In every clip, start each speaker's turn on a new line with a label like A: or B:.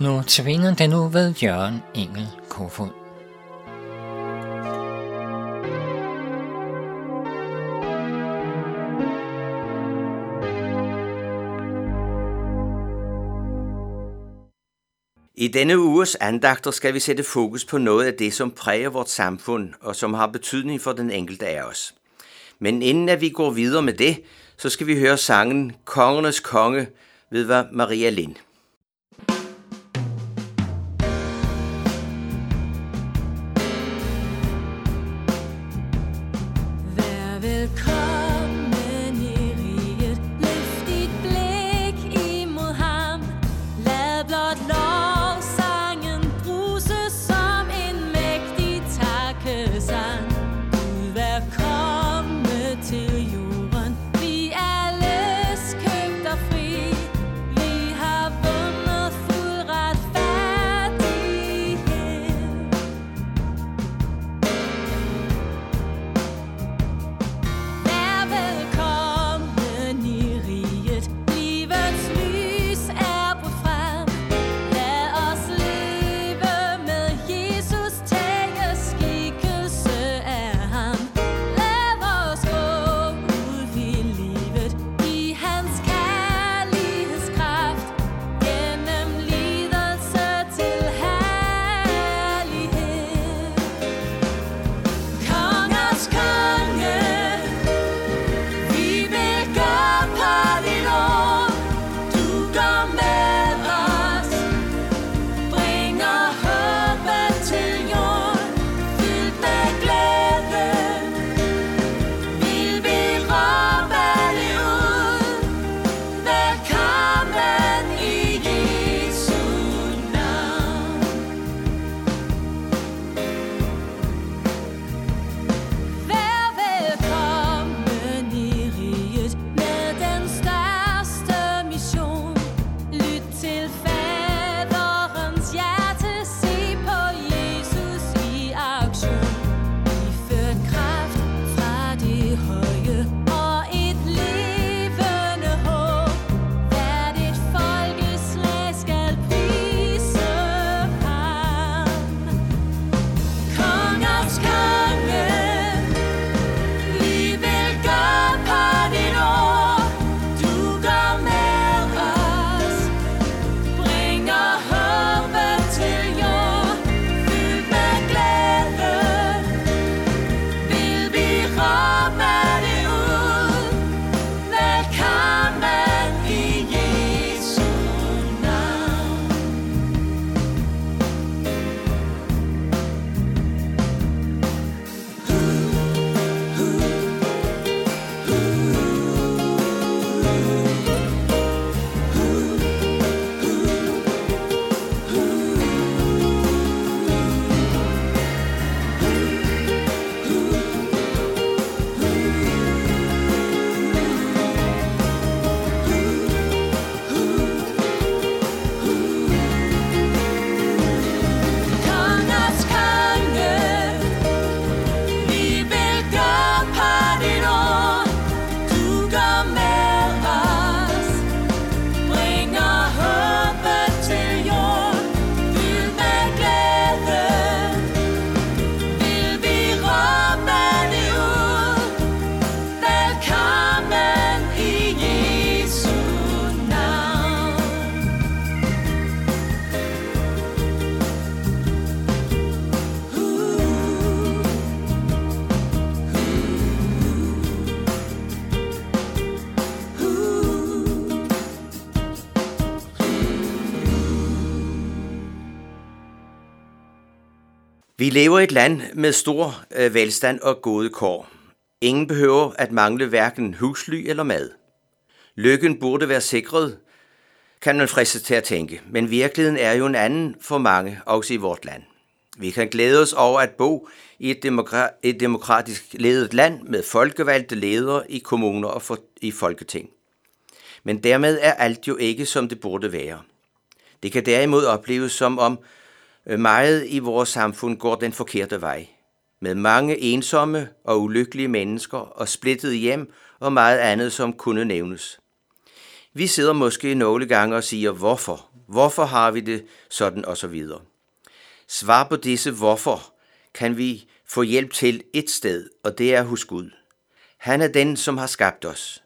A: Nu tvinger den nu ved Jørgen Engel Kofod.
B: I denne uges andagter skal vi sætte fokus på noget af det, som præger vort samfund og som har betydning for den enkelte af os. Men inden at vi går videre med det, så skal vi høre sangen Kongernes Konge ved Maria Lind. Vi lever i et land med stor øh, velstand og gode kår. Ingen behøver at mangle hverken husly eller mad. Lykken burde være sikret, kan man friste til at tænke, men virkeligheden er jo en anden for mange, også i vort land. Vi kan glæde os over at bo i et, demokra- et demokratisk ledet land med folkevalgte ledere i kommuner og for- i folketing. Men dermed er alt jo ikke, som det burde være. Det kan derimod opleves som om Øh, meget i vores samfund går den forkerte vej. Med mange ensomme og ulykkelige mennesker og splittede hjem og meget andet, som kunne nævnes. Vi sidder måske nogle gange og siger, hvorfor?
C: Hvorfor har vi det sådan og så videre? Svar på disse hvorfor kan vi få hjælp til et sted, og det er hos Gud. Han er den, som har skabt os.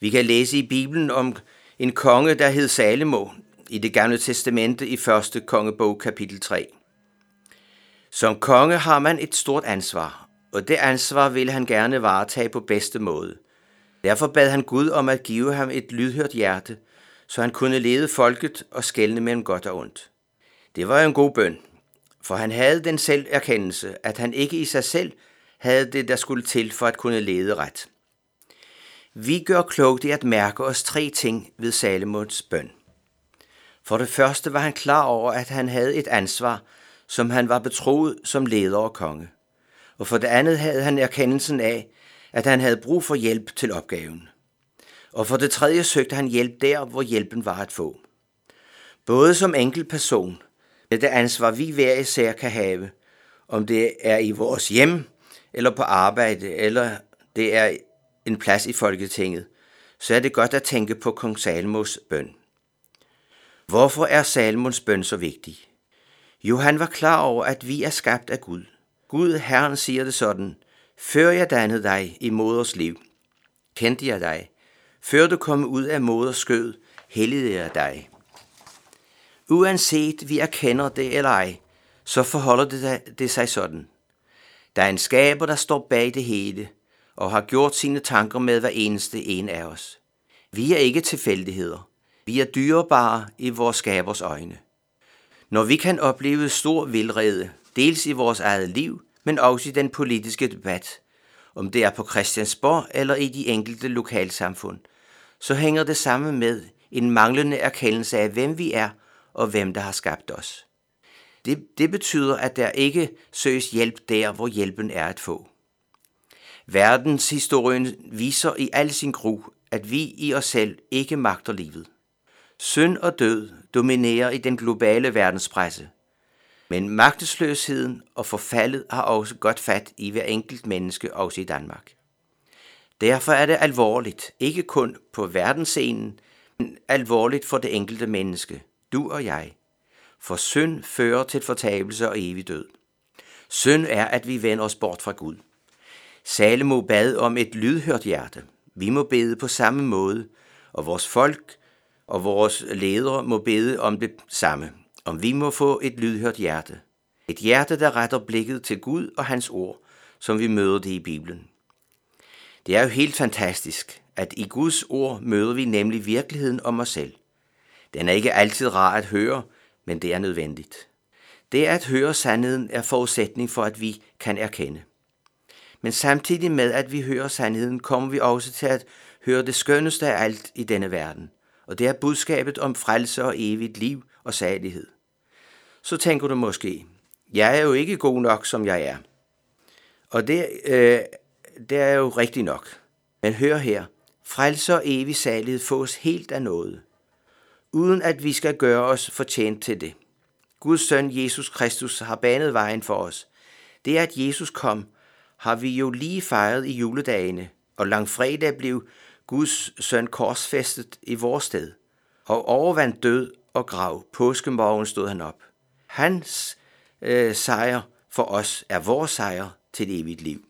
C: Vi kan læse i Bibelen om en konge, der hed Salomo, i det gamle testamente i 1. kongebog kapitel 3. Som konge har man et stort ansvar, og det ansvar ville han gerne varetage på bedste måde. Derfor bad han Gud om at give ham et lydhørt hjerte, så han kunne lede folket og skælne mellem godt og ondt. Det var en god bøn, for han havde den selv erkendelse, at han ikke i sig selv havde det, der skulle til for at kunne lede ret. Vi gør klogt i at mærke os tre ting ved Salomons bøn. For det første var han klar over, at han havde et ansvar, som han var betroet som leder og konge. Og for det andet havde han erkendelsen af, at han havde brug for hjælp til opgaven. Og for det tredje søgte han hjælp der, hvor hjælpen var at få. Både som enkelt person, med det ansvar vi hver især kan have, om det er i vores hjem, eller på arbejde, eller det er en plads i Folketinget, så er det godt at tænke på kong Salmos bøn. Hvorfor er Salmons bøn så vigtig? Jo, han var klar over, at vi er skabt af Gud. Gud, Herren, siger det sådan, Før jeg dannede dig i moders liv, kendte jeg dig. Før du kom ud af moders skød, helligede jeg dig. Uanset vi erkender det eller ej, så forholder det, det sig sådan. Der er en skaber, der står bag det hele, og har gjort sine tanker med hver eneste en af os. Vi er ikke tilfældigheder. Vi er dyrebare i vores skabers øjne. Når vi kan opleve stor vildrede, dels i vores eget liv, men også i den politiske debat, om det er på Christiansborg eller i de enkelte lokalsamfund, så hænger det sammen med en manglende erkendelse af, hvem vi er og hvem der har skabt os. Det, det betyder, at der ikke søges hjælp der, hvor hjælpen er at få. Verdenshistorien viser i al sin gru, at vi i os selv ikke magter livet. Synd og død dominerer i den globale verdenspresse. Men magtesløsheden og forfaldet har også godt fat i hver enkelt menneske, også i Danmark. Derfor er det alvorligt, ikke kun på verdensscenen, men alvorligt for det enkelte menneske, du og jeg. For synd fører til fortabelse og evig død. Synd er, at vi vender os bort fra Gud. Salomo bad om et lydhørt hjerte. Vi må bede på samme måde, og vores folk og vores ledere må bede om det samme, om vi må få et lydhørt hjerte. Et hjerte, der retter blikket til Gud og hans ord, som vi møder det i Bibelen. Det er jo helt fantastisk, at i Guds ord møder vi nemlig virkeligheden om os selv. Den er ikke altid rar at høre, men det er nødvendigt. Det at høre sandheden er forudsætning for, at vi kan erkende. Men samtidig med, at vi hører sandheden, kommer vi også til at høre det skønneste af alt i denne verden, og det er budskabet om frelse og evigt liv og salighed. Så tænker du måske, jeg er jo ikke god nok, som jeg er. Og det, øh, det er jo rigtigt nok. Men hør her, frelse og evig salighed fås helt af noget, uden at vi skal gøre os fortjent til det. Guds søn Jesus Kristus har banet vejen for os. Det at Jesus kom, har vi jo lige fejret i juledagene, og langfredag blev Guds søn korsfæstet i vores sted, og overvandt død og grav. Påskemorgen stod han op. Hans øh, sejr for os er vores sejr til evigt liv.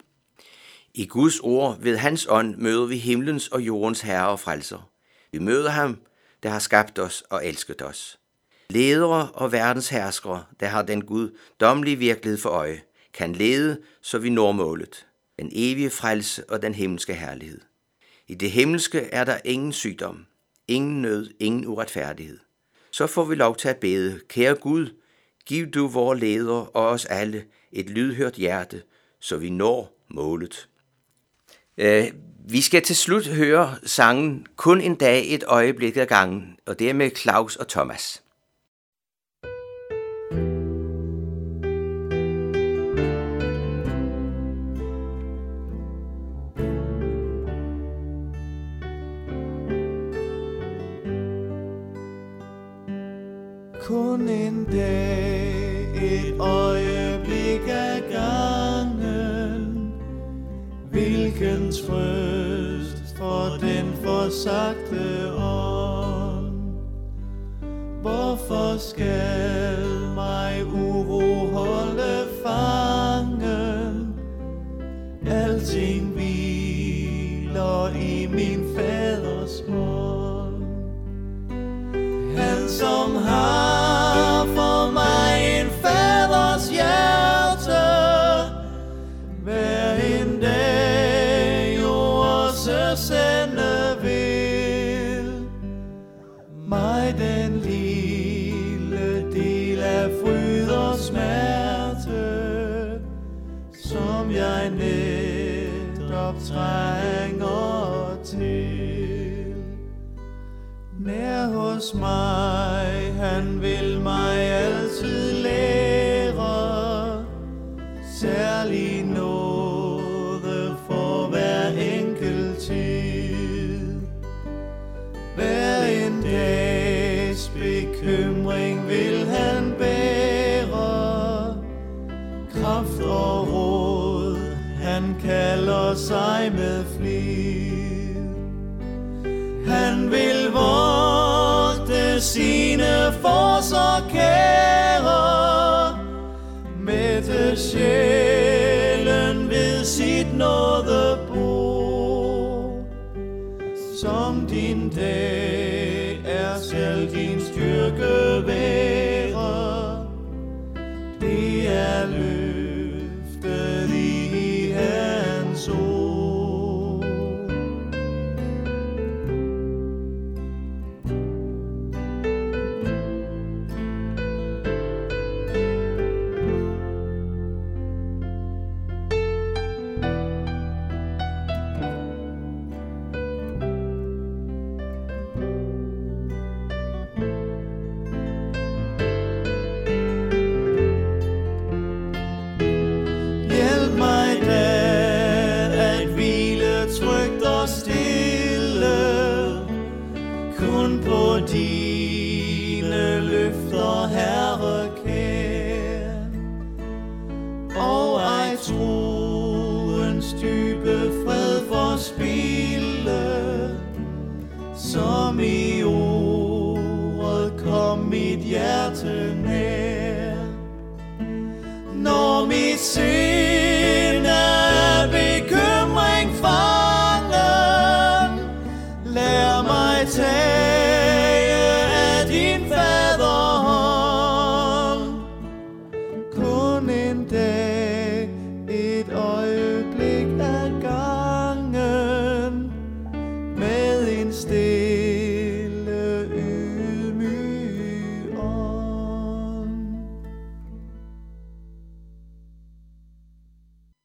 C: I Guds ord ved hans ånd møder vi himlens og jordens herre og frelser. Vi møder ham, der har skabt os og elsket os. Ledere og verdens herskere, der har den Gud dommelige virkelighed for øje, kan lede, så vi når målet, den evige frelse og den himmelske herlighed. I det himmelske er der ingen sygdom, ingen nød, ingen uretfærdighed. Så får vi lov til at bede, kære Gud, giv du vores ledere og os alle et lydhørt hjerte, så vi når målet. Øh, vi skal til slut høre sangen Kun en dag et øjeblik ad gangen, og det er med Claus og Thomas.
D: himlens trøst for den forsagte ånd. Hvorfor skal mig uro holde fangen? Alting hviler i min faders hånd. Han som har krop trænger til. Nær hos mig han vil for sig med flid. Han vil vogte sine for så kære, mætte sjælen ved sit nådebord, som din dag. take